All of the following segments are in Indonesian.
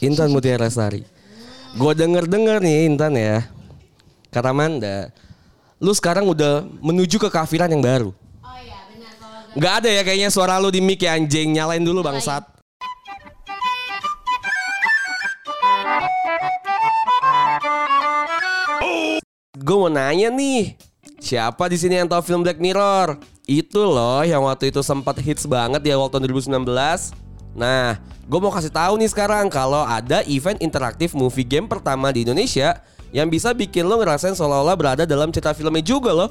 Intan Mutiara Sari. Gue denger-denger nih Intan ya. Kata Manda, lu sekarang udah menuju ke kafiran yang baru. Oh iya benar kalau Nggak ada ya kayaknya suara lu di mic ya anjing. Nyalain dulu bangsat. Gue mau nanya nih, siapa di sini yang tahu film Black Mirror? Itu loh yang waktu itu sempat hits banget di awal tahun 2019. Nah, gue mau kasih tahu nih sekarang kalau ada event interaktif movie game pertama di Indonesia yang bisa bikin lo ngerasain seolah-olah berada dalam cerita filmnya juga loh.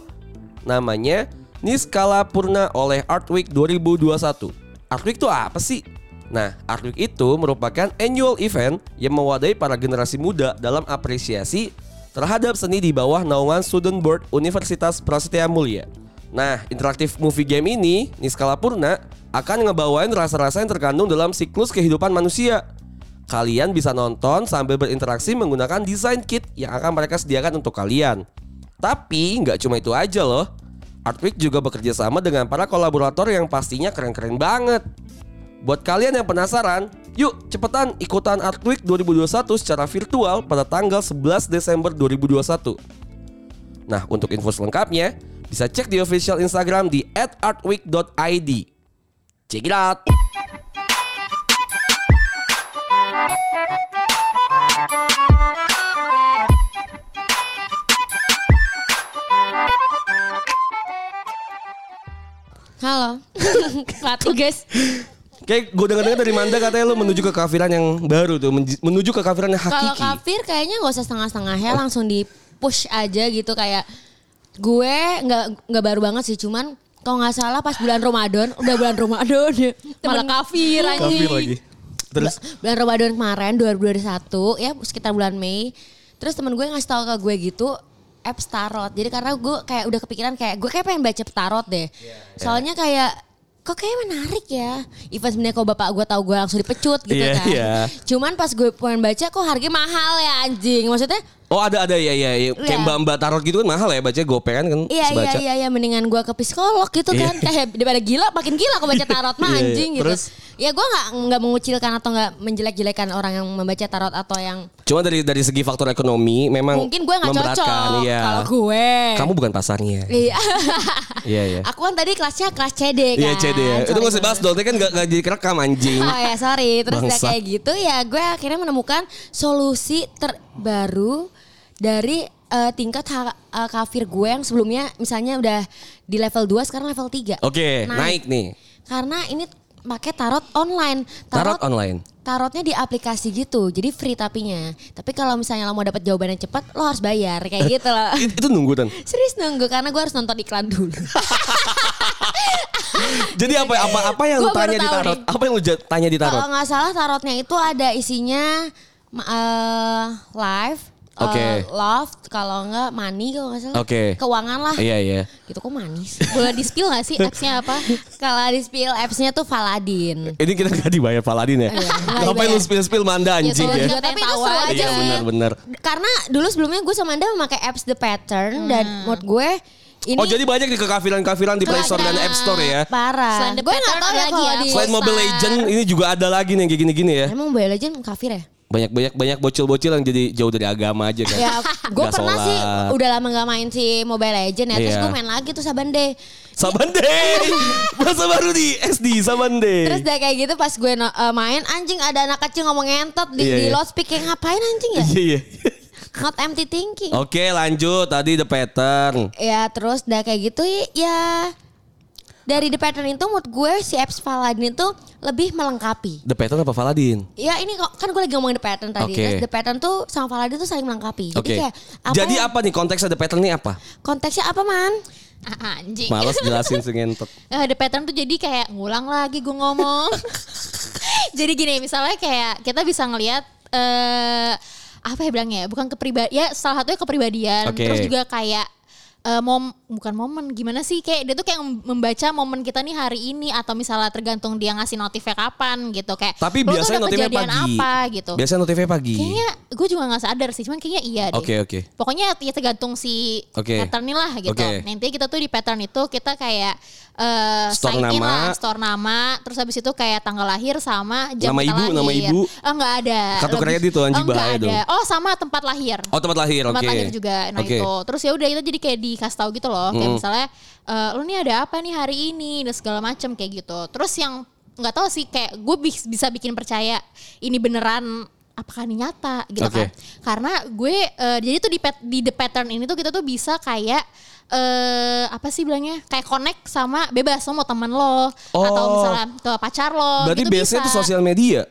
Namanya Niskala Purna oleh Art Week 2021. Art Week itu apa sih? Nah, Art Week itu merupakan annual event yang mewadahi para generasi muda dalam apresiasi terhadap seni di bawah naungan Student Board Universitas Prasetya Mulia. Nah, interaktif movie game ini, Niskala Purna, akan ngebawain rasa-rasa yang terkandung dalam siklus kehidupan manusia. Kalian bisa nonton sambil berinteraksi menggunakan desain kit yang akan mereka sediakan untuk kalian. Tapi nggak cuma itu aja loh. Artweek juga bekerja sama dengan para kolaborator yang pastinya keren-keren banget. Buat kalian yang penasaran, yuk cepetan ikutan Artweek 2021 secara virtual pada tanggal 11 Desember 2021. Nah, untuk info selengkapnya, bisa cek di official Instagram di @artweek.id. Check it out! Halo. Latih guys. Kayak gue denger-denger dari Manda katanya lu menuju ke kafiran yang baru tuh, menuju ke kafiran yang Kalau hakiki. kafir kayaknya nggak usah setengah-setengah ya langsung di push aja gitu kayak gue nggak nggak baru banget sih cuman kalau nggak salah pas bulan Ramadan udah bulan Ramadan malah kafir anjing. Kafir lagi. Terus? Bulan Ramadan kemarin 2021 ya sekitar bulan Mei. Terus temen gue ngasih tahu ke gue gitu apps tarot. Jadi karena gue kayak udah kepikiran kayak gue kayak pengen baca tarot deh. Soalnya kayak kok kayak menarik ya. Even sebenarnya kalau bapak gue tahu gue langsung dipecut gitu Iya, kan. iya. cuman pas gue pengen baca kok harganya mahal ya anjing. Maksudnya Oh ada ada ya ya, ya. kayak Iya. mbak mbak tarot gitu kan mahal ya baca gopengan kan Iya iya sebaca. iya iya mendingan gue ke psikolog gitu kan kayak daripada gila makin gila aku baca tarot mah Iya, iya. anjing gitu. Terus? Ya gue nggak nggak mengucilkan atau nggak menjelek-jelekan orang yang membaca tarot atau yang Cuma dari dari segi faktor ekonomi memang mungkin gue nggak cocok Iya. kalau gue. Kamu bukan pasarnya. Iya. Iya iya. Aku kan tadi kelasnya kelas CD kan. Iya CD ya. Itu Sorry gak usah bahas dong. Tadi kan gak, gak jadi kerekam anjing. Oh ya sorry Terus kayak gitu ya Gue akhirnya menemukan Solusi terbaru Dari eh, tingkat ha- eh, kafir gue Yang sebelumnya misalnya udah Di level 2 sekarang level 3 Oke naik nih. Karena ini pakai tarot online Tarot online. Tarotnya di aplikasi gitu Jadi free tapinya Tapi kalau misalnya lo mau dapat jawaban yang cepat Lo harus bayar Kayak gitu loh It- itu nunggu kan. Serius nunggu Karena gue harus nonton iklan dulu Jadi apa apa apa yang baru tanya di tarot? nih. Apa yang lu ja- tanya di tarot? Kalau nggak salah tarotnya itu ada isinya ma- eh, eh, Oke. love, kalau nggak money kalau nggak salah. Oke. Keuangan lah. Iya iya. Gitu kok manis. Boleh di spill gak sih appsnya apa? kalau di spill apps-nya tuh Valadin. Ini kita gak dibayar Paladin ya? Iya, Ngapain lu spill spill manda anjing kalau ya? juga Tapi itu seru aja. aja Iya sih. benar-benar. Karena dulu sebelumnya gue sama Anda memakai apps The Pattern dan menurut gue ini Oh jadi banyak nih kekafiran-kafiran di Play Store dan App Store ya? parah. Selain The Gue nggak Pattern tahu ada ya lagi ya. di Selain Mobile. Legend ini juga ada lagi nih yang kayak gini-gini ya? Emang Mobile Legend kafir ya? Banyak banyak banyak bocil-bocil yang jadi jauh dari agama aja kan? Ya, gue pernah sholat. sih udah lama gak main si Mobile Legend ya. Terus Iya. gue main lagi tuh Saban Day. Saban Day, bahasa baru di SD Saban Day. Terus udah kayak gitu pas gue no- eh, main anjing ada anak kecil ngomong ngentot di, Iya, di iya. loudspeaker ngapain anjing ya? Iya iya. Not empty thinking. Oke lanjut tadi the pattern. Ya terus udah kayak gitu ya dari The Pattern itu menurut gue si apps Paladin itu lebih melengkapi. The pattern apa Paladin? Ya ini kok kan gue lagi ngomongin The Pattern tadi. Oke. Terus The Pattern tuh sama Paladin tuh saling melengkapi. Jadi Oke. kayak apa Jadi yang- apa nih konteksnya the pattern ini apa? konteksnya apa man? Ah, anjing. Males jelasin si ngentot. Eh, the pattern tuh jadi kayak ngulang lagi gue ngomong. jadi gini misalnya kayak kita bisa ngelihat eh apa ya bilangnya bukan kepribadian ya salah satunya kepribadian Oke. terus juga kayak eh, mom bukan momen gimana sih kayak dia tuh kayak membaca momen kita nih hari ini atau misalnya tergantung dia ngasih notifnya kapan gitu kayak Tapi "Lo tuh biasanya notifnya pagi. apa gitu Biasanya notifnya pagi. kayaknya gue juga nggak sadar sih cuman kayaknya iya deh Oke, oke. pokoknya ya tergantung si Oke. patternnya lah gitu Oke. nanti kita tuh di pattern itu kita kayak eh Store sign in nama. lah, store nama terus habis itu kayak tanggal lahir sama jam Nama ibu, lahir. nama ibu. oh nggak ada Kartu kredit tuh, anjing, oh, bahaya ada. dong. oh sama tempat lahir Oh tempat lahir, tempat lahir juga nah Oke. itu terus ya udah itu jadi kayak dikasih tahu gitu loh kayak misalnya eh, lu nih ada apa nih hari ini dan segala macam kayak gitu terus yang nggak tahu sih kayak gue bisa bikin percaya ini beneran apakah ini nyata gitu Oke. kan karena gue eh, jadi tuh di pat- di the pattern ini tuh kita tuh bisa kayak eh apa sih bilangnya kayak connect sama bebas lo mau teman lo atau Oh. misalnya ke pacar lo Berarti gitu biasanya bisa. itu sosial media.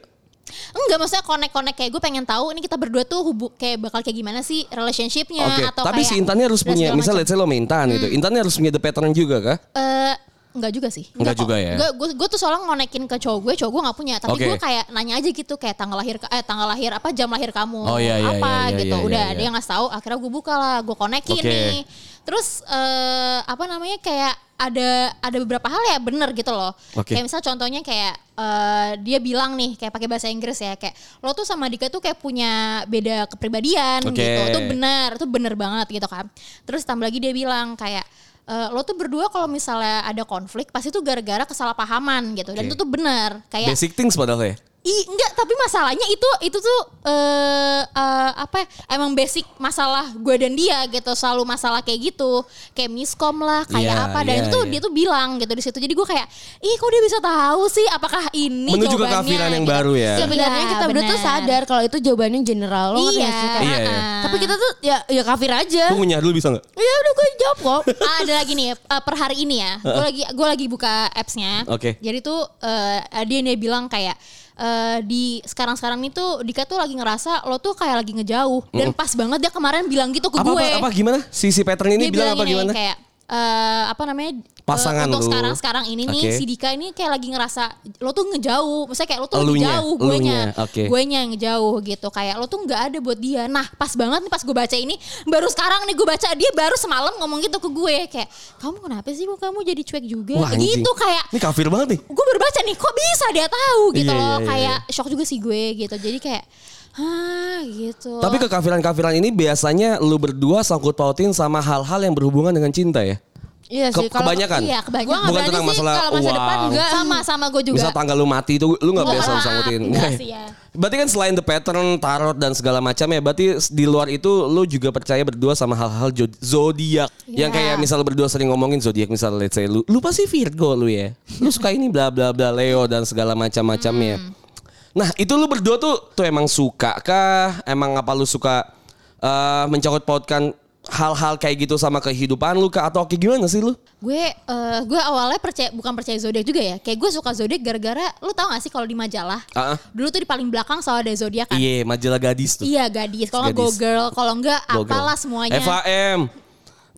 Enggak maksudnya connect-connect kayak gue pengen tahu ini kita berdua tuh hubung kayak bakal kayak gimana sih relationshipnya Oke. atau Tapi kayak si Intannya harus punya, segala misal macam. let's say lo main Intan gitu. Intannya harus punya the pattern juga kah? Eh, enggak juga sih. Enggak juga ya? Gue, gue, gue tuh soalnya ngonekin ke cowok gue, cowok gue gak punya. Tapi Oke. gue kayak nanya aja gitu, kayak tanggal lahir, eh tanggal lahir apa jam lahir kamu, Oh, iya, iya, apa iya, iya, gitu. iya, Udah iya. dia ngasih tahu. Akhirnya gue buka lah, gue konekin Oke. nih. Terus eh, apa namanya kayak ada ada beberapa hal ya bener gitu loh. Oke. Kayak misal contohnya kayak eh, dia bilang nih kayak pakai bahasa Inggris ya kayak lo tuh sama Dika tuh kayak punya beda kepribadian Oke. gitu. Itu bener, itu bener banget gitu kan. Terus tambah lagi dia bilang kayak eh, lo tuh berdua kalau misalnya ada konflik pasti tuh gara-gara kesalahpahaman gitu dan Oke. itu tuh bener kayak Basic things padahal ya. Ih, enggak, tapi masalahnya itu itu tuh eh eh, apa ya, emang basic masalah gue dan dia gitu, selalu masalah kayak gitu. Kayak miskom lah, kayak Iya, apa dan iya, itu tuh iya. dia tuh bilang gitu di situ. Jadi gue kayak, "Ih, kok dia bisa tahu sih apakah ini Menuju ke jawabannya?" keafiran yang gitu. baru ya. Sebenarnya Iya, kita berdua tuh bener. sadar kalau itu jawabannya general lo ngerti Iya. sih? Kayak- Iya, iya. ah. Tapi kita tuh ya ya kafir aja. Tunggu nyari dulu bisa nggak? Ya udah gue jawab kok. Ah, ada lagi nih eh, per hari ini ya. Gue lagi gue lagi buka appsnya. Oke. Jadi tuh eh, dia dia bilang kayak eh, di sekarang-sekarang itu Dika tuh lagi ngerasa lo tuh kayak lagi ngejauh dan pas banget dia kemarin bilang gitu ke Apa, gue. apa apa gimana? Si si pattern ini dia bilang apa gini, gimana? Kayak eh, apa namanya? Pasangan untuk lu. sekarang sekarang ini nih Oke. si Dika ini kayak lagi ngerasa lo tuh ngejauh, maksudnya kayak lo tuh Elunya, lagi jauh, gue nya, oke. gue nya yang ngejauh gitu, kayak lo tuh nggak ada buat dia. Nah pas banget nih pas gue baca ini, baru sekarang nih gue baca dia baru semalam ngomong gitu ke gue kayak kamu kenapa sih kok kamu jadi cuek juga? Wah, anjing. gitu kayak Ini kafir banget nih. gue baru baca nih kok bisa dia tahu gitu Iya, loh iya, iya, kayak shock juga sih gue gitu jadi kayak hah gitu Tapi kekafiran-kafiran ini biasanya lu berdua sangkut pautin sama hal-hal yang berhubungan dengan cinta ya? Iya Ke- sih. kalau- kebanyakan? iya kebanyakan nggak Bukan tentang sih masalah kalau masa depan uang. enggak. sama sama gue juga Misal tanggal lu mati itu lu nggak biasa nggak, sangkutin. nggak sih ya. Berarti kan selain the pattern, tarot dan segala macam ya, berarti di luar itu lu juga percaya berdua sama hal-hal zodiak. Yang Iya. kayak misal berdua sering ngomongin zodiak misal let's say lu lu pasti Virgo lu ya. Lu suka ini bla bla bla Leo dan segala macam-macamnya. Hmm. Nah, itu lu berdua tuh tuh emang suka kah? Emang apa lu suka eh mencokot pautkan hal-hal kayak gitu sama kehidupan lu kah atau kayak gimana sih lu? gue eh, gue awalnya percaya bukan percaya zodiak juga ya kayak gue suka zodiak gara-gara lu tau gak sih kalau di majalah Ah, ah. dulu tuh di paling belakang selalu ada zodiak kan Iya, majalah gadis tuh. iya gadis kalau nggak go girl kalau nggak Go girl. apalah semuanya FAM.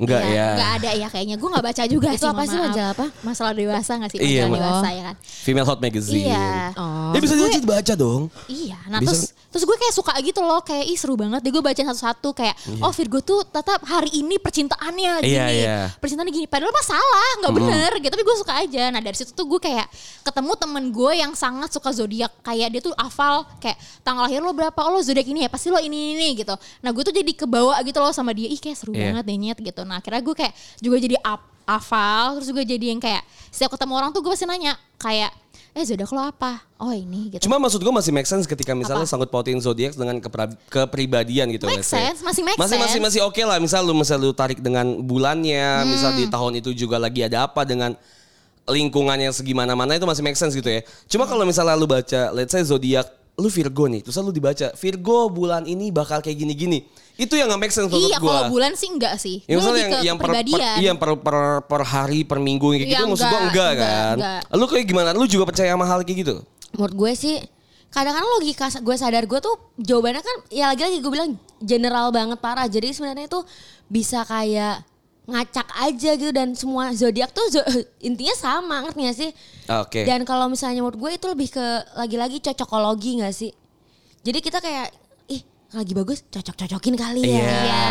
Enggak Iya, ya. nggak ada ya kayaknya gue nggak baca juga Itu sih apa sih, maaf. majalah apa? masalah dewasa nggak sih Iya, majalah Ma- dewasa ya kan Female Hot Magazine. Iya. Oh. Ya bisa diajit baca dong. Iya, nah Bisa- terus terus gue kayak suka gitu loh, kayak ih seru banget. Deh gue bacain satu-satu kayak, oh Virgo tuh tetap hari ini percintaannya gini, Iya, iya. percintaannya gini. Padahal mah salah, nggak bener gitu. Tapi gue suka aja. Nah dari situ tuh gue kayak ketemu temen gue yang sangat suka zodiak. Kayak dia tuh hafal kayak tanggal lahir lo berapa, oh lo zodiak ini ya, pasti lo ini ini gitu. Nah gue tuh jadi kebawa gitu loh sama dia, ih kayak seru Iya. banget deh nyet gitu. Nah akhirnya gue kayak juga jadi up hafal terus gue jadi yang kayak setiap ketemu orang tuh gue pasti nanya kayak eh zodiak lo apa oh ini gitu Cuma maksud gue masih make sense ketika misalnya Apa? sangkut pautin zodiak dengan kepra- kepribadian gitu. Make sense, masih make masih, Masih sense. masih oke lah. Misal lu misal lu tarik dengan bulannya, misal Hmm. di tahun itu juga lagi ada apa dengan lingkungannya segimana mana itu masih make sense gitu ya. Cuma kalau misalnya lu baca let's say zodiak lu Virgo nih, terus lu dibaca Virgo bulan ini bakal kayak gini-gini. Itu yang gak make sense menurut Iya gua. kalau bulan sih enggak sih. Ya, Gue misalnya yang yang per, per, iya, per, per, per hari per minggu kayak gitu Iya, maksud gua enggak, enggak, kan. enggak. Lu kayak gimana? Lu juga percaya sama hal kayak gitu? Menurut gue sih kadang-kadang logika gue sadar gue tuh jawabannya kan ya lagi-lagi gue bilang general banget parah. Jadi sebenarnya itu bisa kayak ngacak aja gitu dan semua zodiak tuh zo- intinya sama ngerti gak sih? Oke. Dan kalau misalnya menurut gue itu lebih ke lagi-lagi cocokologi gak sih? Jadi kita kayak lagi bagus cocok-cocokin kali ya. Iya. Iya,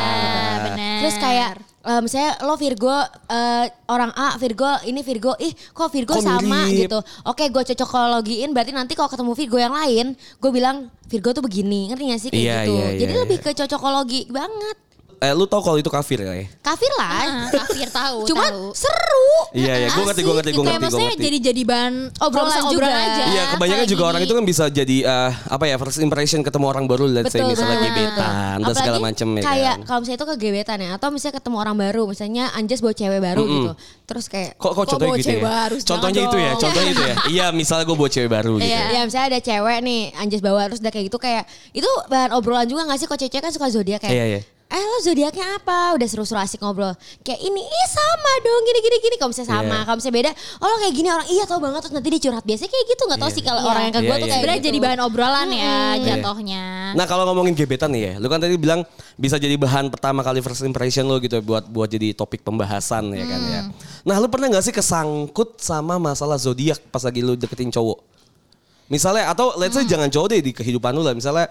benar. Benar. Terus kayak eh, misalnya lo Virgo eh, orang A Virgo ini Virgo ih kok Virgo Kok sama mirip? gitu. Oke gue cocokologiin berarti nanti kalau ketemu Virgo yang lain gue bilang Virgo tuh begini ngerti gak sih kayak Iya, gitu. iya, iya, Jadi iya. lebih ke cocokologi banget. Eh lu tau kalau itu kafir ya? Kafir lah. Ah, kafir tahu Cuman tahu. seru. Iya, iya, gue ngerti, gue ngerti, gue ngerti, maksudnya jadi jadi bahan Obrolan juga. aja. Iya, kebanyakan juga orang itu kan bisa jadi eh, apa ya first impression ketemu orang baru, let's say Betul, misalnya gebetan dan segala macam ya Kayak kan. kalau misalnya itu kegebetan ya atau misalnya ketemu orang baru, misalnya Anjas bawa cewek baru gitu. Terus kayak Kok kok contohnya bawa gitu cewek ya? baru? Contohnya itu ya, contohnya itu ya. Iya, misalnya gue bawa cewek baru gitu. Iya. Ya misalnya ada cewek nih Anjas bawa terus udah kayak gitu kayak itu bahan obrolan juga gak sih kok cewek kan suka zodiak kayak Iya, iya. Eh lo zodiaknya apa? Udah seru-seru asik ngobrol. Kayak ini, ih sama dong gini gini gini. Kalau misalnya sama, Iya. kalau misalnya beda, oh lo kayak gini orang iya tau banget terus nanti dia curhat biasanya kayak gitu nggak tau sih kalau Iya. orang yang ke gue Iya, tuh iya, kayak Sebenarnya gitu. jadi bahan obrolan ya Iya. jatuhnya. Nah kalau ngomongin gebetan nih ya, lu kan tadi bilang bisa jadi bahan pertama kali first impression lo gitu buat buat jadi topik pembahasan ya kan ya. Nah lu pernah nggak sih kesangkut sama masalah zodiak pas lagi lu deketin cowok? Misalnya atau let's say jangan cowok deh di kehidupan lu lah, misalnya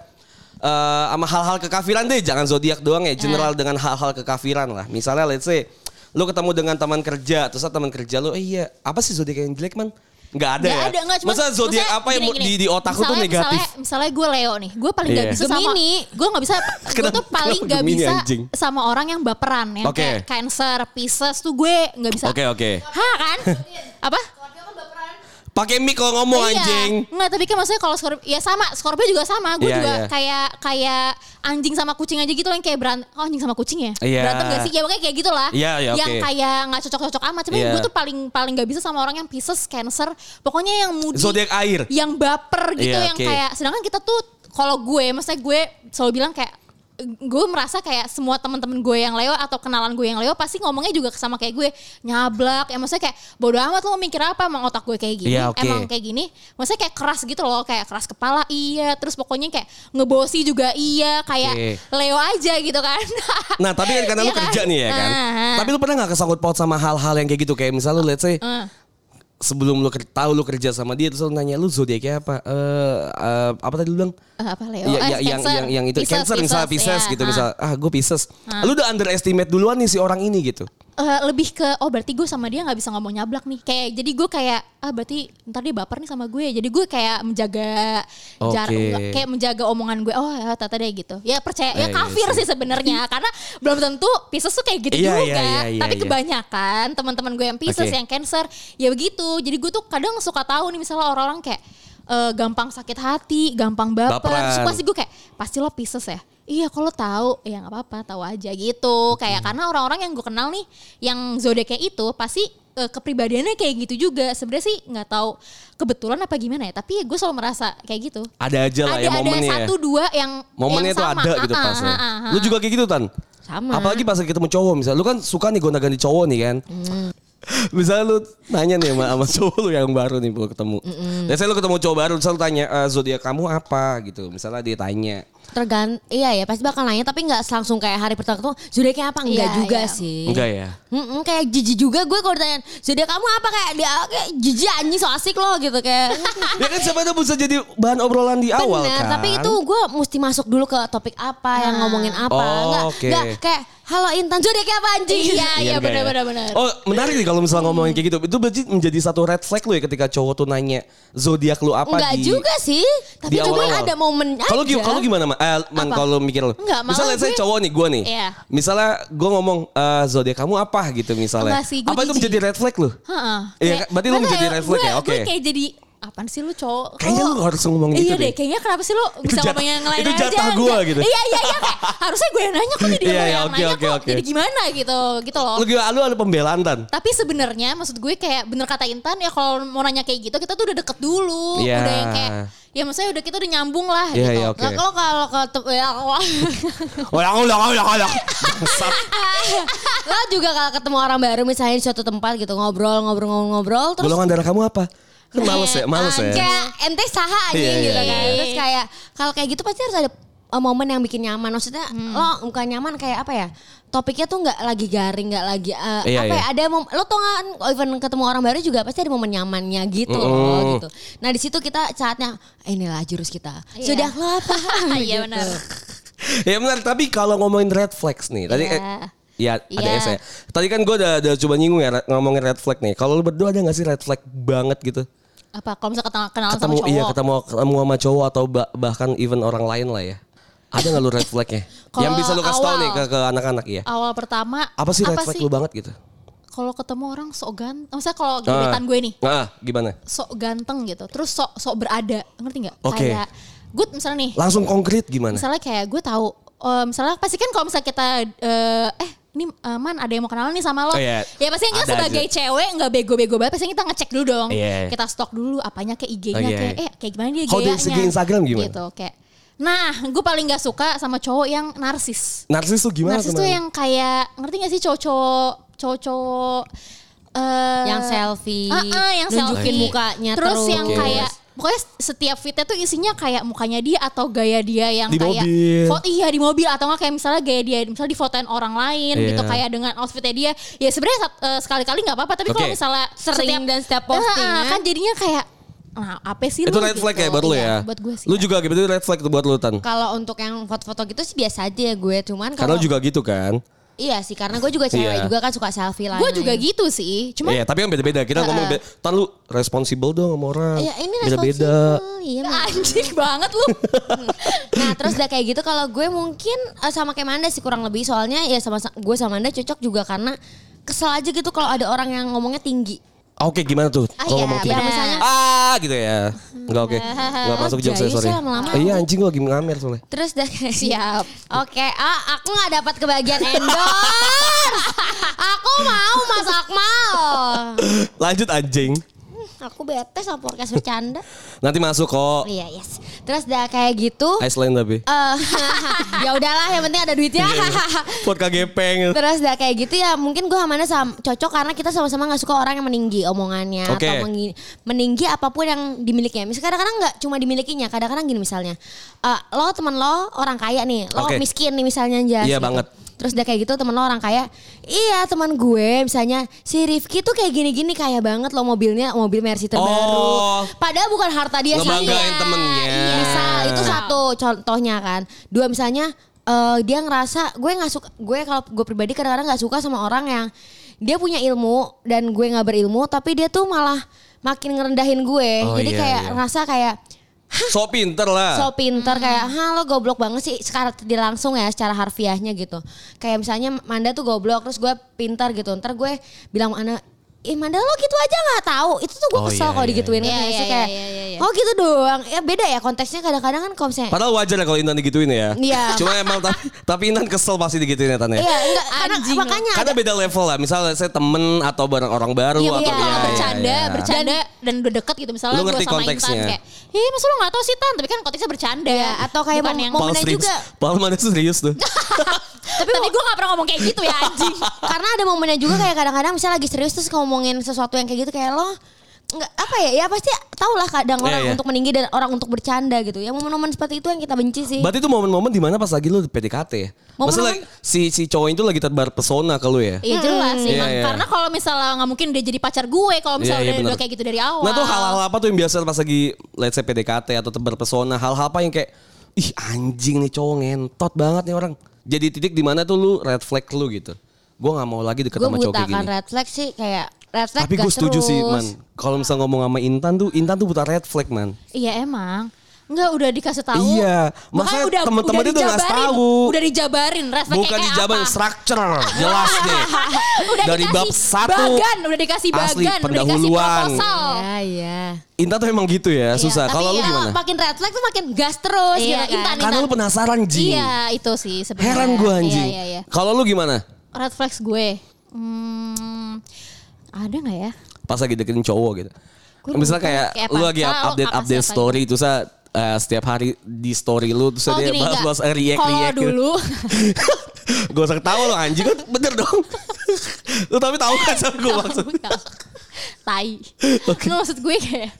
eh sama hal-hal kekafiran deh, jangan zodiak doang ya, general dengan hal-hal kekafiran lah. Misalnya let's say lu ketemu dengan teman kerja, terus teman kerja lu, eh iya apa sih zodiak yang jelek man? Nggak ada Nggak ya? ada, nggak, cuman- Masa zodiak apa yang gini, gini. di, di otakku tuh Misalnya- negatif? Misalnya, misalnya gue Leo nih, gue paling Iya. gak bisa sama Gemini. gue gak bisa, gue tuh paling gak Gemini, bisa anjing? sama orang yang baperan, yang Oke. kayak Cancer, Pisces tuh gue gak bisa. Oke oke. Hah kan? Apa? Pakai mic kalau ngomong Iya. anjing. Enggak, tapi kan maksudnya kalau Scorpio ya sama, Scorpio juga sama. Gue Iya, juga iya. kayak kayak anjing sama kucing aja gitu loh yang kayak berantem. Oh, anjing sama kucing ya? Iya. Berantem gak sih? Ya pokoknya kayak gitu lah. Iya, iya, Yang oke. kayak nggak cocok-cocok amat. Cuma Iya. gue tuh paling paling gak bisa sama orang yang Pisces, Cancer. Pokoknya yang moody. Zodiak air. Yang baper gitu Iya, yang kayak sedangkan kita tuh kalau gue, maksudnya gue selalu bilang kayak gue merasa kayak semua teman-teman gue yang Leo atau kenalan gue yang Leo pasti ngomongnya juga sama kayak gue nyablak ya maksudnya kayak bodo amat lo mikir apa emang otak gue kayak gini Iya, oke. emang kayak gini maksudnya kayak keras gitu loh kayak keras kepala iya terus pokoknya kayak ngebosi juga iya kayak Oke. Leo aja gitu kan Nah tapi kan karena lu Iya kan? kerja nih ya kan. Ah. Tapi lu pernah gak kesangkut paut sama hal-hal yang kayak gitu kayak misalnya lu let's say Eh. Sebelum lu tahu lu kerja sama dia terus lu nanya lu zodiaknya apa? Eh eh, apa tadi lu bilang? Eh, apa Leo Ya, Eh, ya, yang yang yang itu Pisces, cancer misalnya Pisces, Pisces ya. gitu Ah. misal ah gue Pisces. Lu udah underestimate duluan nih si orang ini gitu. Eh, lebih ke oh berarti gue sama dia nggak bisa ngomong nyablak nih kayak jadi gue kayak ah berarti ntar dia baper nih sama gue jadi gue kayak menjaga jarak Oke. nggak- kayak menjaga omongan gue oh ya tata deh gitu ya percaya Eh, ya iya kafir sih. sih sebenarnya karena belum tentu Pisces tuh kayak gitu Iya, juga iya, iya, iya, tapi iya. kebanyakan teman-teman gue yang Pisces Oke. yang Cancer ya begitu jadi gue tuh kadang suka tahu nih misalnya orang-orang kayak eh, gampang sakit hati gampang baper. Terus pasti gue kayak pasti lo Pisces ya Iya kalau tahu ya nggak apa-apa tahu aja gitu kayak karena orang-orang yang gue kenal nih yang zodiaknya itu pasti eh, kepribadiannya kayak gitu juga sebenarnya sih nggak tahu kebetulan apa gimana ya tapi gue selalu merasa kayak gitu Ada aja lah ada ya ada momennya. ya. satu dua yang Momennya yang sama. ada gitu Ah, pasnya. ah, ah, ah. Lu juga kayak gitu Tan? Sama. Apalagi pas ketemu cowok misalnya. Lu kan suka nih gonta-ganti cowok nih kan. Hmm. Misalnya lu nanya nih sama, sama cowok lu yang baru nih lu ketemu. Biasanya lu ketemu cowok baru lu tanya "Eh, zodiak kamu apa gitu. Misalnya dia tanya. Tergant iya ya pasti bakal nanya tapi nggak langsung kayak hari pertama ketemu zodiaknya apa enggak Iya, juga iya. sih. Enggak ya? Mm-mm, kayak jijik juga gue kalau ditanya zodiak kamu apa kayak dia kayak jijik anjing so asik loh gitu kayak. ya kan siapa tahu bisa jadi bahan obrolan di awal Bener, kan. tapi itu gue mesti masuk dulu ke topik apa yang ngomongin apa. Oh, Enggak, oke. enggak kayak halo Intan zodiaknya apa anjing? iya iya Iya, benar ya? benar benar Oh menarik nih kalau misalnya ngomongin kayak gitu. Itu berarti menjadi satu red flag lu ya ketika cowok tuh nanya zodiak lu apa Enggak di juga sih. Tapi di awal-awal. ada momen Kalau aja. kalau gimana man? Eh, man kalau mikir lu. Enggak, misalnya saya cowok nih, gue nih. Iya. Misalnya gue ngomong eh, zodiak kamu apa gitu misalnya. Enggak sih, gue apa itu menjadi red flag lu? Heeh. Iya, berarti lu menjadi tahu red flag gue- ya? Oke. Gue kayak jadi apaan sih lu cowok? Kayaknya lu harus ngomong gitu Iya deh. deh, kayaknya kenapa sih lu bisa jatah- ngomong yang lain itu aja? jatah gua Enggak. gitu. Iya iya iya kayak harusnya gue yang nanya kok jadi Iya, iya, yang oke, nanya oke, kok oke. jadi gimana gitu gitu loh. Lu gimana? Lu ada pembelaan tan? Tapi sebenarnya maksud gue kayak bener kata Intan ya kalau mau nanya kayak gitu kita tuh udah deket dulu, Iya. udah yang kayak ya maksudnya udah kita udah nyambung lah Iya, gitu. iya, oke. Nah, kalau kalau ke ya, udah udah udah. Bangsat. lo juga kalau ketemu orang baru misalnya di suatu tempat gitu ngobrol ngobrol ngobrol ngobrol terus Golongan darah kamu apa? Kan males ya, males ya. kayak ente saha aja Iya, iya, gitu kan. iya. Terus kayak kalau kayak gitu pasti harus ada uh, momen yang bikin nyaman. Maksudnya Hmm. lo bukan nyaman kayak apa ya? Topiknya tuh nggak lagi garing, nggak lagi uh, Iya, apa iya. ya? Ada mom- lo tau kan even ketemu orang baru juga pasti ada momen nyamannya gitu loh gitu. Nah di situ kita saatnya eh, inilah jurus kita. Iya. Sudah lo apa? Iya Gitu. benar. ya benar, tapi kalau ngomongin red flags nih, tadi Iya. eh, Iya, ada Iya. S ya. Tadi kan gue udah, udah coba nyinggung ya ngomongin red flag nih. Kalau lu berdua ada gak sih red flag banget gitu? Apa kalau misalnya kenal, kenalan ketemu sama cowok? iya ketemu ketemu sama cowok atau ba- bahkan even orang lain lah ya. Ada gak lu red flagnya? Yang bisa lu kasih tau nih ke, ke anak-anak ya. Awal pertama Apa sih red flag sih? lu banget gitu? Kalau ketemu orang sok ganteng, maksudnya kalau gebetan gue nih, Ah, gimana? sok ganteng gitu, terus sok sok berada, ngerti nggak? Oke. Kayak good misalnya nih, Langsung konkret gimana? misalnya kayak gue tahu, eh, misalnya pasti kan kalau misalnya kita eh, eh ini eh, man ada yang mau kenalan nih sama Oh, lo, iya. ya pasti kita Ada sebagai aja. cewek nggak bego-bego banget, pasti kita ngecek dulu dong, Iya. kita stok dulu apanya kayak IG-nya, Oh, iya. kayak eh kayak gimana dia Kalau dari gayanya, segi Instagram gimana? Gitu kayak. Nah, gue paling gak suka sama cowok yang narsis. Narsis tuh gimana? narsis tuh yang kayak ngerti gak sih cowok-cowok cowok eh Yang selfie, Ah, ah, yang nunjukin selfie. mukanya terus. terus. yang Oke. kayak pokoknya setiap fitnya tuh isinya kayak mukanya dia atau gaya dia yang Di kayak mobil. foto iya di mobil atau nggak kayak misalnya gaya dia misalnya difotoin orang lain Iya. gitu kayak dengan outfitnya dia ya sebenarnya eh, sekali-kali nggak apa-apa tapi kalau Oke. misalnya Sering dan setiap Ah, ah, postingan. kan jadinya kayak nah apa sih Itu lu red flag gitu. ya buat lu Iya, ya? buat gue sih Lu ya. juga gitu red flag tuh buat lu Tan. Kalau untuk yang foto-foto gitu sih biasa aja ya gue, cuman Karena kalau lu juga gitu kan? Iya sih, karena gue juga cewek Iya. juga kan suka selfie lah. gue juga gitu sih cuma Iya, tapi kan beda-beda. Kita ngomong beda. Tan lu responsible dong sama orang. Iya, ini Beda-beda. responsible. Iya, anjing banget lu Nah terus udah kayak gitu kalau gue mungkin eh, sama kayak Manda sih kurang lebih soalnya ya sama gue sama Manda cocok juga karena kesel aja gitu kalau ada orang yang ngomongnya tinggi. Oke, gimana tuh? Ah, Kalau iya, ngomong tinggi. benar. misalnya Ah, gitu ya. Enggak oke. Enggak masuk jokes saya, sorry. ya lama-lama. Ah, Iya, anjing gua lagi ngamer soalnya. Terus udah kayak Siap. Oke, ah aku nggak dapat kebagian endorse. aku mau Mas Akmal. Lanjut anjing. Aku bete sama podcast bercanda. Nanti masuk kok. Iya, yes. Terus udah kayak gitu. Iceland tapi. eh ya udahlah, yang penting ada duitnya. Vodka gepeng. Terus udah kayak gitu ya mungkin gue sama sama, cocok karena kita sama-sama nggak suka orang yang meninggi omongannya Oke. atau mengi- meninggi apa pun yang dimilikinya. Misalnya kadang-kadang nggak cuma dimilikinya, kadang-kadang gini misalnya, eh, lo temen lo orang kaya nih, lo Oke. miskin nih misalnya Jas, Iya gitu. banget. Terus udah kayak gitu temen lo orang kaya, iya teman gue misalnya si Rifki tuh kayak gini-gini kaya banget lo mobilnya mobil Mercy terbaru. Oh. Padahal bukan harta dia sih. Ngebanggain Iya, temennya. Iya, misal itu satu contohnya kan. Dua misalnya eh, dia ngerasa gue nggak suka gue kalau gue pribadi kadang-kadang nggak suka sama orang yang dia punya ilmu dan gue nggak berilmu tapi dia tuh malah makin ngerendahin gue. Oh, Jadi iya, kayak iya. ngerasa kayak So pinter lah. so pinter kayak ha lo goblok banget sih secara tidak langsung ya secara harfiahnya gitu kayak misalnya Manda tuh goblok terus gue pintar gitu ntar gue bilang Ana Ih Manda lo gitu aja nggak tahu itu tuh gue Oh, kesel iya, kalau iya, digituin iya. nggak Iya, sih iya, kayak iya, iya, iya. oh gitu doang ya beda ya konteksnya kadang-kadang kan kalau misalnya Padahal wajar ya kalau Intan digituin ya. Iya. Cuma emang tapi, tapi Intan kesel pasti digituin ya Tan ya. Iya, enggak karena makanya Karena ada, beda level lah. Misalnya saya temen atau bareng orang baru Iya atau mungkin ya, kalau ya, bercanda, ya. bercanda dan udah deket gitu misalnya gue ngerti sama konteksnya. Intan kayak, ih masa lu gak tau sih Tan, tapi kan konteksnya bercanda. Iya, atau kayak Bukan mom- yang, Paul serius. juga. Paul mana tuh serius tuh. tapi, gue gak pernah ngomong kayak gitu ya anjing. karena ada momennya juga kayak kadang-kadang misalnya lagi serius terus ngomongin sesuatu yang kayak gitu kayak lo nggak apa ya ya pasti tau lah kadang Iya, orang iya. untuk meninggi dan orang untuk bercanda gitu ya momen-momen seperti itu yang kita benci sih Berarti itu momen-momen di mana pas lagi lu PDKT ya? Maksudnya Momen-momen- si si cowok itu lagi terbar pesona ke lu ya? Iya jelas sih, Iya, Mang. iya. karena kalau misalnya nggak mungkin dia jadi pacar gue kalau misalnya Iya, iya, udah, bener. udah kayak gitu dari awal. Nah tuh hal-hal apa tuh yang biasa pas lagi let's say PDKT atau tebar pesona hal-hal apa yang kayak ih anjing nih cowok ngentot banget nih orang. Jadi titik di mana tuh lu red flag lu gitu. Gue nggak mau lagi deket gue sama cowok kayak kan gini. red flag sih kayak red flag Tapi gue setuju sih man. Kalau misalnya ngomong sama Intan tuh Intan tuh buta red flag man. Iya emang. Enggak udah dikasih tahu. Iya, maksudnya udah temen-temen udah itu nggak dijabarin, tahu. Udah dijabarin red flag Bukan kayak di jaban apa. structure jelas nih. udah Dari bab satu bagan, udah dikasih bagan, asli, udah dikasih pendahuluan. proposal. ya iya Intan tuh emang gitu ya susah. Tapi Kalau lu ya, gimana? makin red flag tuh makin gas terus Iya, gitu kan. Intan, Karena lu penasaran Ji. Iya itu sih sebenarnya. Heran gue anjing. Iya, iya, iya. Kalau lu gimana? Red flags gue. Hmm, ada nggak ya? Pas lagi deketin cowok gitu. Gue Misalnya kayak, Kayak lu lagi update update story itu sa eh, setiap hari di story lu terus Oh dia gini bahas bahas react react. dulu gue usah ketawa lo anjing kan bener dong. lu tapi tahu kan sama gue maksud. tai. Oke. Nggak, maksud gue kayak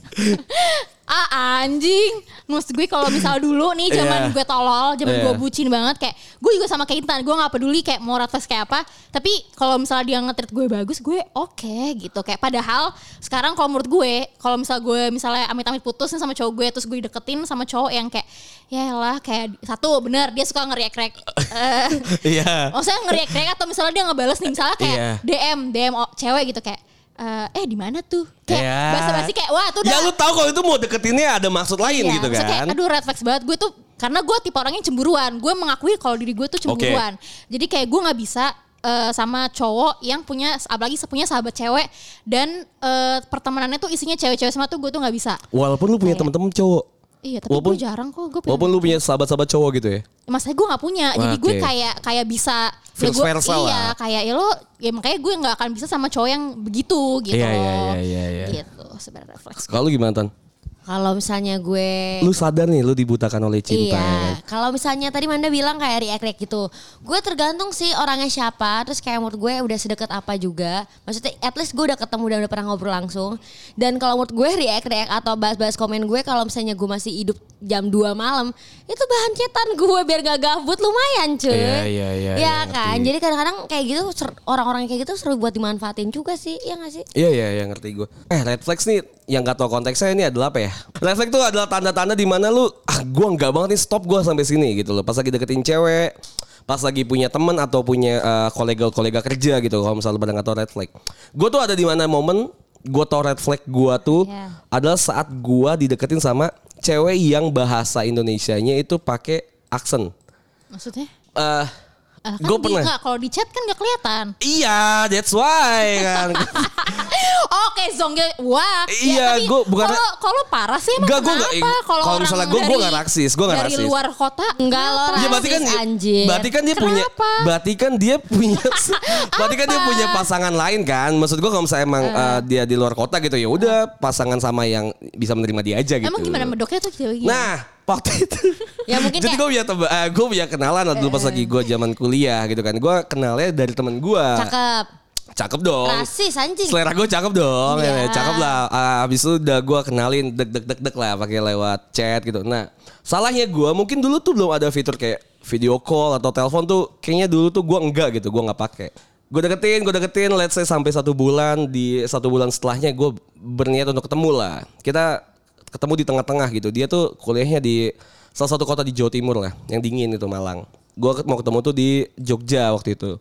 Ah anjing Maksud gue kalau misal dulu nih Iya. zaman gue tolol zaman Iya. gue bucin banget Kayak gue juga sama kayak Intan Gue gak peduli kayak mau flags kayak apa Tapi kalau misalnya dia nge-treat gue bagus Gue oke gitu Kayak padahal sekarang kalau menurut gue Kalau misal gue misalnya amit-amit putus nih sama cowok gue Terus gue deketin sama cowok yang kayak Ya lah kayak Satu bener dia suka ngeriak-riak eh, Iya. Maksudnya ngeriak-riak atau misalnya dia ngebales nih Misalnya kayak Iya. DM DM cewek gitu kayak eh, eh di mana tuh? Kayak Iya. basa-basi kayak wah tuh Ya lu tahu kalau itu mau deketinnya ada maksud lain Iya, gitu kan. Kayak, aduh red flags banget. Gue tuh karena gue tipe orang yang cemburuan. Gue mengakui kalau diri gue tuh cemburuan. Jadi kayak gue nggak bisa eh, sama cowok yang punya apalagi punya sahabat cewek dan eh, pertemanannya tuh isinya cewek-cewek semua tuh gue tuh nggak bisa. Walaupun lu punya teman-teman cowok. Iya, tapi Walaupun- gue jarang kok. Gue Walaupun lu punya sahabat-sahabat cowok gitu ya. Masalahnya gue gak punya, Wah, jadi gue kayak kayak bisa Vice gua- versa Iya, lah. kayak ya lo, ya makanya gue nggak akan bisa sama cowok yang begitu gitu. Iya, iya, iya, iya, iya. Gitu sebenarnya refleks. Kalau gimana Tan? Kalau misalnya gue Lu sadar nih lu dibutakan oleh cinta. ya kan? Iya, kalau misalnya tadi Manda bilang kayak react-react gitu. Gue tergantung sih orangnya siapa, terus kayak menurut gue udah sedekat apa juga. Maksudnya at least gue udah ketemu dan udah pernah ngobrol langsung. Dan kalau menurut gue react-react atau bahas-bahas komen gue kalau misalnya gue masih hidup jam 2 malam, itu bahan cetan gue biar gak gabut lumayan cuy. Iya, iya, iya, iya, kan? ngerti. Jadi kadang-kadang kayak gitu orang-orang kayak gitu seru buat dimanfaatin juga sih, ya gak sih? Iya iya iya ngerti gue. Eh red flags nih yang gak tau konteksnya ini adalah apa ya? Red flag tuh adalah tanda-tanda di mana lu ah gue nggak banget nih stop gue sampai sini gitu loh. Pas lagi deketin cewek, pas lagi punya temen atau punya eh, kolega-kolega kerja gitu. Kalau misalnya pada nggak tau red flag, gue tuh ada di mana momen gue tau red flag gue tuh Iya. adalah saat gue dideketin sama cewek yang bahasa Indonesianya itu pakai aksen. Maksudnya? Eh Ah, kan gue pernah. nggak, kalau di chat kan gak kelihatan. Iya, that's why kan. Oke, Zongge, wah. Iya, tapi gua bukan- Kalau kalau parah sih emang Enggak, kenapa? nggak- Kalau kalau misalnya gua dari- nggak raksis, nggak Dari raksis. luar kota. Enggak lo kenapa? Ya berarti kan anjir. berarti kan dia punya Kenapa? berarti kan dia punya berarti kan dia punya pasangan lain kan. Maksud gua kalau misalnya emang eh, dia di luar kota gitu ya udah pasangan sama yang bisa menerima dia aja gitu. Emang gimana medoknya tuh gimana? Nah, waktu itu. Ya, mungkin Jadi gue punya temen, eh, gue punya kenalan lah dulu pas lagi gue zaman kuliah gitu kan. Gue kenalnya dari temen gue. Cakep. Cakep dong. Rasis anjing. Selera gue cakep dong, ya, Iya. cakep lah. Ah, Habis itu udah gue kenalin dek dek dek dek lah pakai lewat chat gitu. Nah, salahnya gue mungkin dulu tuh belum ada fitur kayak video call atau telepon tuh. Kayaknya dulu tuh gue enggak gitu, gue nggak pakai. Gue deketin, gue deketin, let's say sampai satu bulan. Di satu bulan setelahnya gue berniat untuk ketemu lah. Kita ketemu di tengah-tengah gitu. Dia tuh kuliahnya di salah satu kota di Jawa Timur lah, yang dingin itu Malang. Gue mau ketemu tuh di Jogja waktu itu.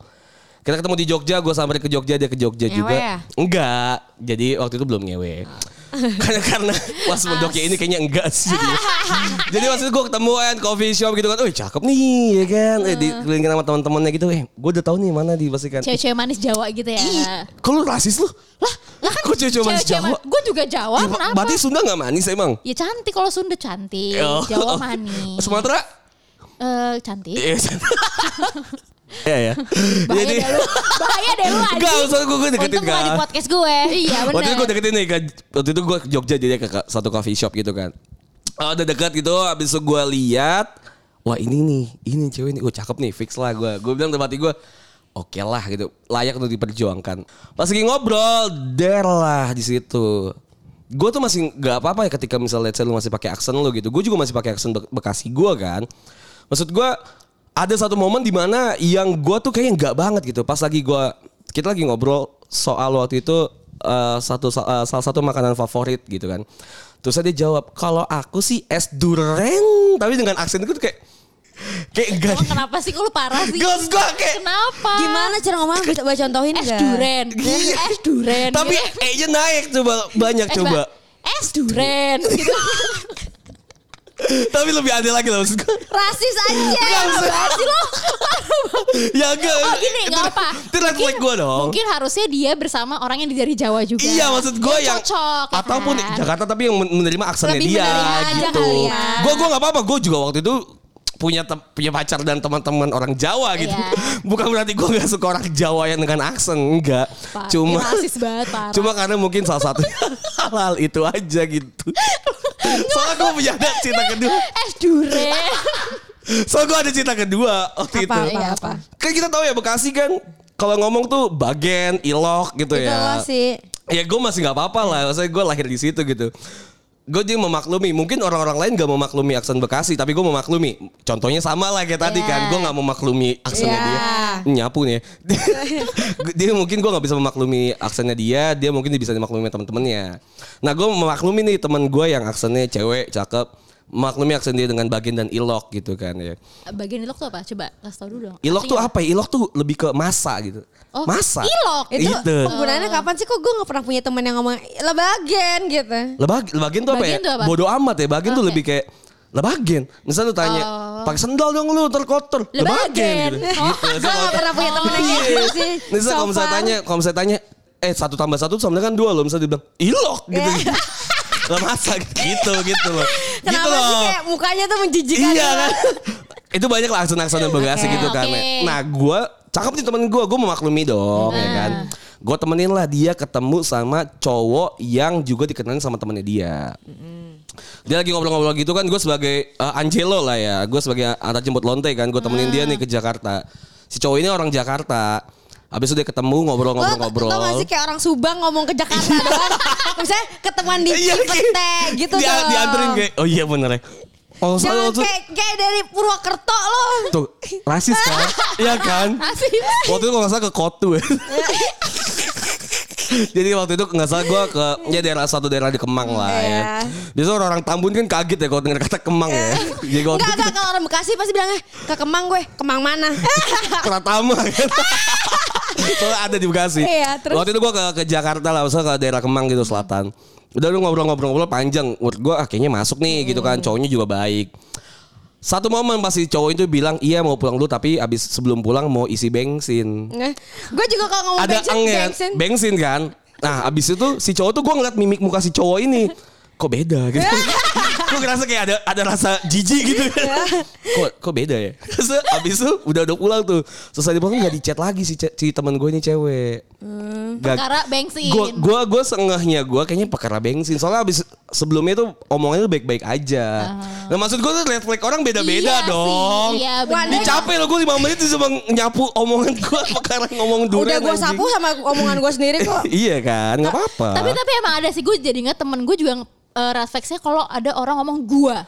Kita ketemu di Jogja, gue sampai ke Jogja, dia ke Jogja Ngewe juga. ya? Enggak, jadi waktu itu belum ngewe. karena karena pas mendoknya ini kayaknya enggak sih. jadi, jadi waktu itu gue ketemu kan coffee shop gitu kan, oh cakep nih ya kan, eh, dikelilingin sama teman-temannya gitu, eh gue udah tahu nih mana di pasti kan. Cewek-cewek manis Jawa gitu ya. Ih, lu rasis lu? Lah, lah kan Kok cewek-cewek manis Jawa? Gue juga Jawa, Ya, kenapa? berarti Sunda gak manis emang? Ya cantik kalau Sunda cantik, Oh. Jawa manis. Sumatera? Eh, cantik. Iya. Iya ya. Bahaya deh lu. Bahaya deh lu anjing. Enggak, maksud gue gue deketin Untung gak di kan. podcast gue. Iya benar. Waktu itu gue deketin nih ke, waktu itu gue ke Jogja jadi ke satu coffee shop gitu kan. Oh, udah dekat gitu, habis itu gue lihat, wah ini nih, ini cewek ini, gue cakep nih, fix lah gue. Gue bilang tempat gue, oke lah gitu, layak untuk diperjuangkan. Pas lagi ngobrol, der lah di situ. Gue tuh masih nggak apa-apa ya ketika misalnya let's say lu masih pakai aksen lu gitu. Gue juga masih pakai aksen Be- Bekasi gue kan. Maksud gue ada satu momen di mana yang gue tuh kayaknya nggak banget gitu. Pas lagi gue kita lagi ngobrol soal waktu itu eh, satu eh, salah satu makanan favorit gitu kan. Terus dia jawab kalau aku sih es duren tapi dengan aksen itu kayak kayak enggak. Emang kenapa sih kok lu parah sih? Gak gue kayak Kenapa? Gimana cara ngomong bisa coba contohin Es gak? duren. Iya. Es duren. tapi gitu. E-nya naik coba banyak Es coba. ba- Es duren gitu. tapi lebih adil lagi lah maksud gue. Rasis aja. Apaan sih lo? ya enggak. Oh gini gak apa. Itu red flag gue dong. Mungkin harusnya dia bersama orang yang dari Jawa juga. Iya maksud gue yang cocok ya ataupun kan? Jakarta tapi yang men- menerima aksennya Lebih dia menerima aja gitu. kali ya. Gue gue nggak apa-apa. Gue juga waktu itu punya punya pacar dan teman-teman orang Jawa gitu. Iya. Bukan berarti gue nggak suka orang Jawa yang dengan aksen enggak. Pak, Cuma banget parah. cuma karena mungkin salah satu halal itu aja gitu. Soalnya gue punya ada cinta kedua. es duren. Soalnya gue ada cinta kedua waktu Apa, itu. apa, Iya, apa? Kan kita tahu ya Bekasi kan kalau ngomong tuh bagen, ilok gitu Itu ya. lo sih. ya gue masih nggak apa-apa lah maksudnya gue lahir di situ gitu gue dia memaklumi. Mungkin orang-orang lain gak memaklumi aksen Bekasi, tapi gue memaklumi. Contohnya sama lah kayak tadi Iya. kan, gue gak memaklumi aksennya Iya. dia. Nyapu nih. ya. dia mungkin gue gak bisa memaklumi aksennya dia, dia mungkin bisa dimaklumi teman-temannya. Nah gue memaklumi nih teman gue yang aksennya cewek, cakep. Memaklumi aksen dia dengan bagian dan ilok gitu kan ya. Bagian ilok tuh apa? Coba kasih tau dulu dong. Ilok tuh Artinya apa? ya? Ilok tuh lebih ke masa gitu. Oh, masa. ilok. Itu Itu. penggunaannya kapan sih kok gue gak pernah punya teman yang ngomong lebagen gitu. Lebag, lebagen tuh apa Bagian ya? tuh apa? Bodoh amat ya. Bagian tuh Oke. lebih kayak lebagen. Misal lu tanya, Oh. pakai sendal dong lu terkotor. Lebagen. Gitu. Oh, gitu. Gue gak pernah punya temen yang kayak gitu sih. Misal kalau So misalnya far. tanya, kalau misalnya tanya, eh satu tambah satu sama dengan dua loh. Misalnya dia bilang, ilok gitu. Iya. Lah masa gitu gitu loh. Gitu Kenapa loh. sih kayak mukanya tuh menjijikan Iya gitu? kan. itu banyak lah aksen-aksen yang Bekasi Oke, gitu kan. oke. Nah gue cakep nih temen gue, gue memaklumi dong ya kan. Gue temenin lah dia ketemu sama cowok yang juga dikenalin sama temennya dia. Dia lagi ngobrol-ngobrol gitu kan, gue sebagai eh, Angelo lah ya, gue sebagai antar jemput lonte kan, gue temenin dia nih ke Jakarta. Si cowok ini orang Jakarta. Habis itu dia ketemu Lo ngobrol-ngobrol-ngobrol. tau gak sih kayak orang Subang ngomong ke Jakarta doang. Misalnya ketemuan di Iya, Cipete gitu dia, dong. Dianterin kayak, oh iya bener ya. Oh, Jangan tuh, kayak, kayak dari Purwokerto lo. tuh rasis kan? Iya kan? Rasis. Waktu itu nggak salah ke Kotu ya. Jadi waktu itu nggak salah gue ke ya daerah satu daerah di Kemang lah ya. Iya. Biasanya orang-orang Tambun kan kaget ya kalau denger kata Kemang ya. Jadi waktu Enggak, enggak. Kalau orang Bekasi pasti bilangnya, ke Kemang gue. Kemang mana? Pratama kan. Soalnya ada di Bekasi. Iya, terus? Waktu itu gue ke, ke Jakarta lah, maksudnya ke daerah Kemang gitu selatan. Udah lu ngobrol-ngobrol-ngobrol panjang. Menurut gue ah, kayaknya masuk nih gitu kan. Cowoknya juga baik. Satu momen pasti cowok itu bilang iya mau pulang dulu tapi abis sebelum pulang mau isi bensin. gue juga kalau ngomong ada bensin, ya, bensin. bensin kan. Nah abis itu si cowok tuh gue ngeliat mimik muka si cowok ini. Kok beda gitu. gue ngerasa kayak ada ada rasa jijik gitu. kok kok beda ya. Terus abis itu udah udah pulang tuh. Selesai di pulang gak di chat lagi si, si teman gue ini cewek. Gak- Perkara bensin. Gue gue gue sengehnya gue kayaknya perkara bensin. Soalnya abis sebelumnya tuh omongannya tuh baik-baik aja. Nah maksud gue tuh red flag orang beda-beda Iya sih, dong. Iya Wah, bener. Capek loh gue 5 menit tuh cuma nyapu omongan gue perkara ngomong durian. Udah gue sapu sama omongan gue sendiri kok. iya kan, nggak apa-apa. Tapi tapi emang ada sih gue jadi ingat temen gue juga uh, refleksnya kalau ada orang ngomong gua.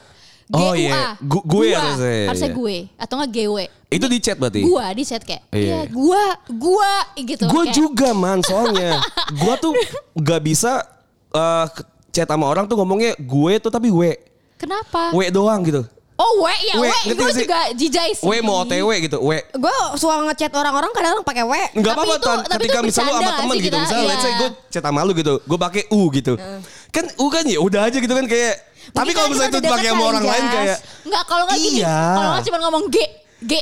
Oh, GUA. iya. Gu- gue Gua. harusnya, iya, Harusnya gue atau enggak GW. itu di chat berarti. Gua di chat kayak Iya. iya gua gua gitu. Gue Kayak, juga man, soalnya gue tuh gak bisa eh, chat sama orang tuh ngomongnya gue tuh tapi we, Kenapa? we doang gitu. Oh, we ya, We, we. Gue gak juga jijai sih. We mau otw gitu, we. Gue suka ngechat orang-orang kadang-kadang pakai W. Enggak Tapi apa-apa itu- ketika itu misalnya lu sama gak temen gitu. kita? Misalnya let's say Iya. gue chat sama lu gitu. Gue pakai U gitu. Kan U kan ya udah aja gitu kan kayak. Tapi kalau karena misalnya itu pakai sama orang kan, lain kayak. Enggak, kalau enggak gini. Iya. Kalau cuma ngomong G, G,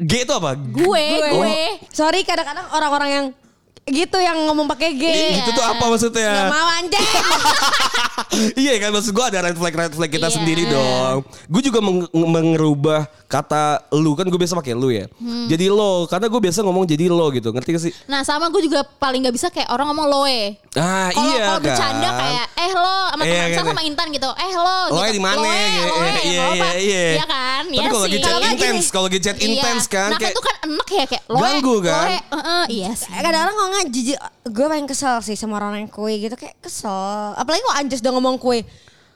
G itu apa? gue, gue. Sorry kadang-kadang orang-orang yang gitu yang ngomong pakai G. Ih, Itu tuh apa maksudnya? Gak mau anjing. iya kan maksud gue ada red flag red flag kita Iya. sendiri dong. Gue juga meng- mengerubah kata lu kan gue biasa pakai lu ya. Hmm. Jadi lo karena gue biasa ngomong jadi lo gitu. Ngerti gak sih? Nah sama gue juga paling gak bisa kayak orang ngomong loe. Ah Kalau iya kalau kan. bercanda kayak eh lo sama Iya, teman kan. sama Intan gitu. Eh lo Loe gitu. di mana? Loe, Gitu. loe, Iya, nggak iya, iya. Iya kan? Tapi Iya kalau lagi sih. chat intens, kalau lagi chat Iya. intens kan Nah kayak itu kan enak ya kayak loe. Ganggu kan? Loe, heeh, iya sih. Kadang-kadang kalau nggak jijik, gue paling kesel sih sama orang yang kue gitu kayak kesel. Apalagi kalau Anjas udah ngomong kue.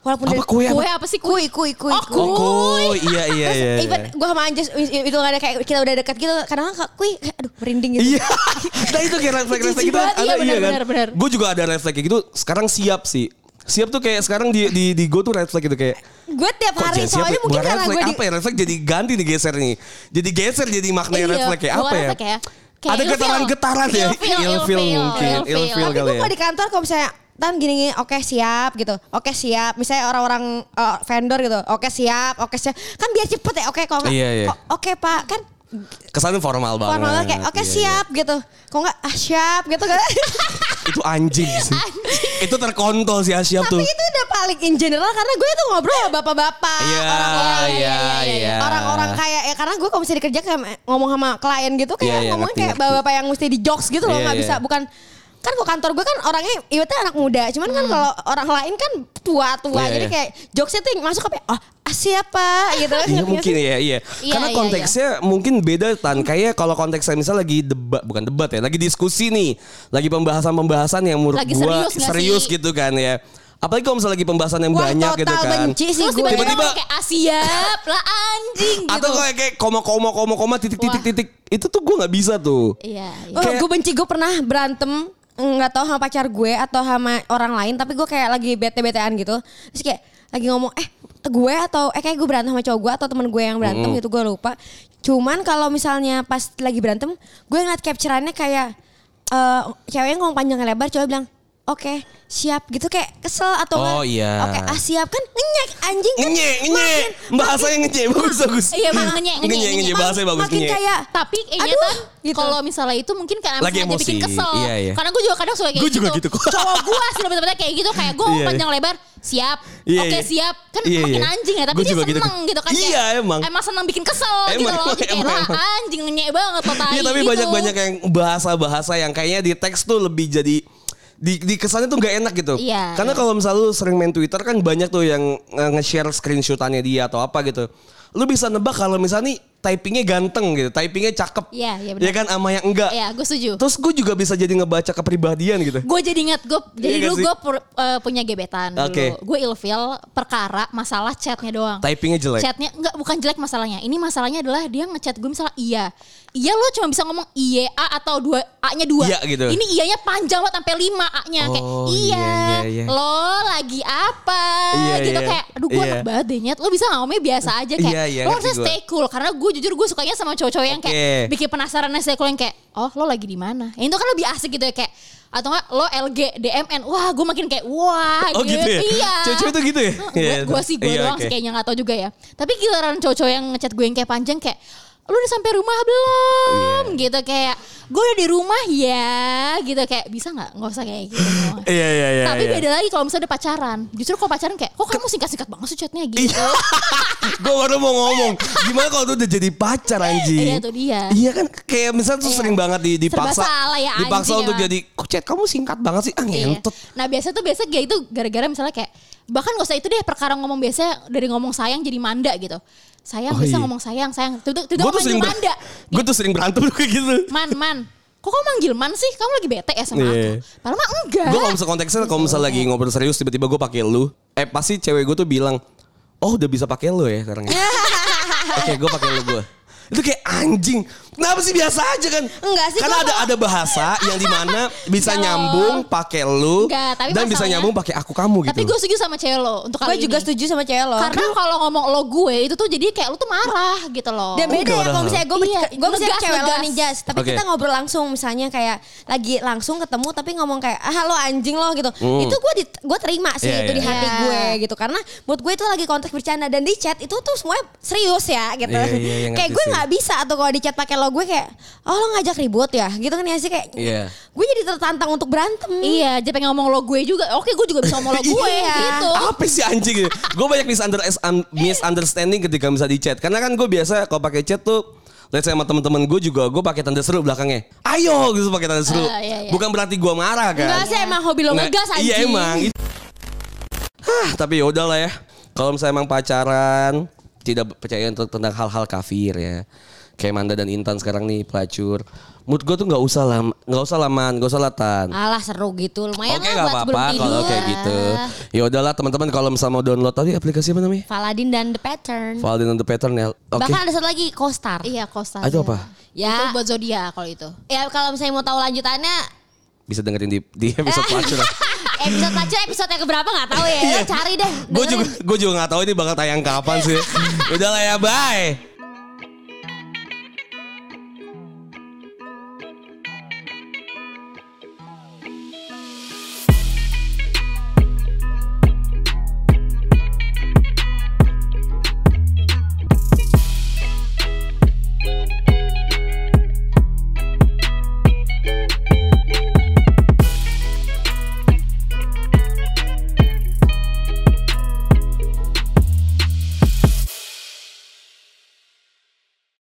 Walaupun Apa dia- kue apa? Kue apa sih Kui, kui, kui, Oh, kui. Oh, kuy. iya iya Terus iya. even iya. gue sama Anjas itu ada kayak kita udah dekat gitu kadang-kadang kui kayak aduh merinding gitu. Iya. nah itu kayak flag Jijik gitu ada Iya, benar, iya kan. benar, benar. Gue juga ada kayak gitu. Sekarang siap sih. Siap tuh kayak sekarang di di di gue tuh flag gitu kayak Gue tiap hari soalnya ya? mungkin karena gue di apa ya? Flag jadi ganti nih geser nih. Jadi geser jadi red Iya, flag kayak apa ya? ya. Kayak Ada getaran-getaran ya. Ilfeel, mungkin. Tapi kali gue ya. kalau di kantor kalau misalnya Tan gini-gini oke siap gitu. Oke siap. Misalnya orang-orang eh, vendor gitu. Oke siap, oke siap. Kan biar cepet ya. Oke kalau nggak Iya, iya. "O- oke Pak kan Kesannya formal banget. formal banget kayak oke Iya, iya. siap gitu. Kok nggak ah siap gitu kan. Itu anjing sih. Itu terkontol sih Asyap tuh. Tapi itu udah paling in general karena gue tuh ngobrol sama bapak-bapak, Iya, orang-orang iya, iya. orang-orang kayak ya karena gue kalau misalnya dikerja kayak ngomong sama klien gitu kayak Iya, iya, ngomongnya ngerti, kayak bapak-bapak yang mesti di jokes gitu loh Iya, nggak iya. bisa bukan kan kok kantor gue kan orangnya ibaratnya anak muda cuman kan kalau orang lain kan tua-tua Iya, jadi iya. kayak jokesnya tuh masuk kayak oh ah, siapa gitu Iya nggak mungkin sih? ya iya. Iya, Karena iya, konteksnya mungkin beda tan. Kayak kalau konteksnya misalnya lagi debat bukan debat ya, lagi diskusi nih, lagi pembahasan-pembahasan yang menurut Lagi gua serius serius sih? gitu kan ya. Apalagi kalau misalnya lagi pembahasan yang Wah banyak gitu kan. benci sih Terus gue. tiba-tiba kayak ah siap lah anjing gitu. Atau kayak kayak koma koma koma koma titik titik titik itu tuh gue nggak bisa tuh. Iya, iya. Oh, gue benci gue pernah berantem nggak tahu sama pacar gue atau sama orang lain tapi gue kayak lagi bete-betean gitu. Terus kayak lagi ngomong eh gue atau eh kayak gue berantem sama cowok gue atau temen gue yang berantem gitu gue lupa. Cuman kalau misalnya pas lagi berantem gue ngeliat capturannya kayak eh ceweknya ngomong panjang lebar cowok bilang oke siap gitu kayak kesel atau Oh, nggak, iya. oke ah siap kan ngenyek anjing kan Nge nge bahasanya nge bagus bagus. Iya, emang nge, nge, nge nge. nge bahasanya bagus makin nge. kayak Tapi kayaknya Aduh, kan gitu. kalau misalnya itu mungkin kan Lagi emang sengaja bikin emosi. kesel. Iya, iya. Karena gue juga kadang suka kayak Gue gitu. juga gitu kok. Cowok gue sih bener-bener kayak gitu kayak gue Iya, iya. panjang lebar siap. Iya, Oke iya. siap. Kan Iya, makin iya. anjing ya tapi Gua dia gitu. seneng gitu, kan. Iya, kayak, emang. Emang seneng bikin kesel gitu Emang, loh. emang, Jadi kayak emang, anjing ngenyek banget lo tai Iya tapi gitu. banyak banyak yang bahasa-bahasa yang kayaknya di teks tuh lebih jadi di, di kesannya tuh nggak enak gitu. Iya, Karena iya. kalau misalnya lu sering main Twitter kan banyak tuh yang nge-share screenshotannya dia atau apa gitu. Lu bisa nebak kalau misalnya nih typingnya ganteng gitu, typingnya cakep. Iya, iya benar. Ya kan sama yang enggak. Iya gue setuju. Terus gue juga bisa jadi ngebaca kepribadian gitu. Gue jadi inget gue jadi Iya dulu gak sih? gue punya gebetan dulu. Gue ilfil perkara masalah chatnya doang. Typingnya jelek. Chatnya enggak bukan jelek masalahnya. Ini masalahnya adalah dia ngechat gue misalnya iya. Iya lo cuma bisa ngomong iya A atau dua A-nya dua. Iya gitu. Ini iyanya panjang banget sampai lima A-nya kayak Oh, iya, iya, iya, iya. Lo lagi apa? Iya, gitu iya. kayak aduh gue Iya. enak banget deh nyet. Lo bisa ngomongnya biasa aja kayak Iya, iya, lo harusnya stay cool karena gue jujur gue sukanya sama cowok-cowok yang kayak bikin penasaran stay cool yang kayak oh lo lagi di mana? Ya, itu kan lebih asik gitu ya kayak atau enggak lo LG DMN wah gue makin kayak wah Oh gitu ya? iya Cewek-cewek tuh gitu ya? Iya. gue sih gue Iya, doang oke. sih kayaknya nggak tahu juga ya tapi giliran cowok-cowok yang ngechat gue yang kayak panjang kayak lu udah sampai rumah belum Iya. gitu kayak gue udah di rumah ya gitu kayak bisa nggak nggak usah kayak gitu Iya iya iya. tapi iya. beda lagi kalau misalnya udah pacaran justru kalau pacaran kayak kok kamu singkat-singkat banget sih chatnya gitu Iya. gue baru mau ngomong gimana kalau tuh udah jadi pacar anjing Iya, itu dia. iya kan kayak misalnya tuh Iya. sering banget di, dipaksa salah ya, dipaksa anjing untuk emang. jadi kok chat kamu singkat banget sih ah Iya. ngentot Nah biasa tuh biasa kayak itu gara-gara misalnya kayak bahkan gak usah itu deh perkara ngomong biasa dari ngomong sayang jadi manda gitu. Sayang Oh, bisa iya. ngomong sayang sayang. Tuh tuh tuh sering manda. gue tuh sering berantem kayak gitu Man man. Kok kamu manggil man sih? Kamu lagi bete ya sama Iya. aku? Padahal mah enggak. gue kalau misalnya konteksnya kalau misalnya lagi ngobrol serius tiba-tiba gue pakai lu eh pasti cewek gue tuh bilang oh udah bisa pakai lu ya sekarang ya oke gue pakai lu gue itu kayak anjing kenapa sih biasa aja kan Enggak sih, karena ada kalau- ada bahasa yang di mana bisa nyambung pakai lu Enggak, tapi dan bisa nyambung pakai aku kamu gitu Tapi gue setuju sama cewek lo untuk gue kali juga ini. setuju sama cewek lo Karena kalau ngomong lo gue itu tuh jadi kayak lo tuh marah gitu loh. Dan beda Enggak, ya kalau misalnya gue Iya, gue misalnya cewek lo nih Jas, tapi Oke. kita ngobrol langsung misalnya kayak lagi langsung ketemu tapi ngomong kayak ah lo anjing lo gitu. Itu gue gue terima sih Iya, itu iya. di hati Iya. gue gitu karena buat gue itu lagi konteks bercanda dan di chat itu tuh semuanya serius ya gitu. Iya, iya, iya, kayak gue. Nggak bisa tuh kalau di chat pakai lo gue kayak oh lo ngajak ribut ya gitu kan ya sih kayak Iya. gue jadi tertantang untuk berantem. Iya, jadi pengen ngomong lo gue juga. Oke, gue juga bisa ngomong lo gue Iya. gitu. apa sih anjing gue banyak misunder- un- misunderstanding ketika bisa di chat karena kan gue biasa kalau pakai chat tuh Let's say sama temen-temen gue juga gue pakai tanda seru belakangnya. Ayo gitu pakai tanda seru. Ah, iya, iya. Bukan berarti gue marah kan. Enggak sih emang hobi lo Nah, ngegas anjing. Iya emang. Hah, tapi yaudah lah ya. Kalau misalnya emang pacaran tidak percaya untuk tentang hal-hal kafir ya. Kayak Manda dan Intan sekarang nih pelacur. Mood gue tuh nggak usah lah, nggak usah laman, nggak usah latan. Alah seru gitu lumayan Oke lah nggak buat sebelum apa-apa kalau kayak gitu. Ya udahlah teman-teman kalau misalnya mau download tadi aplikasi apa namanya? Faladin dan The Pattern. Valden and the Pattern ya. Oke. Bahkan ada satu lagi Co-Star. Iya, kosta. Ah, itu apa? Ya. Itu buat zodiak kalau itu. Ya kalau misalnya mau tahu lanjutannya Bisa dengerin di di episode pelacur. Episode pelacur episode yang keberapa nggak tahu ya. Cari deh. Gue juga gue juga nggak tahu ini bakal tayang kapan sih. Udahlah ya, bye.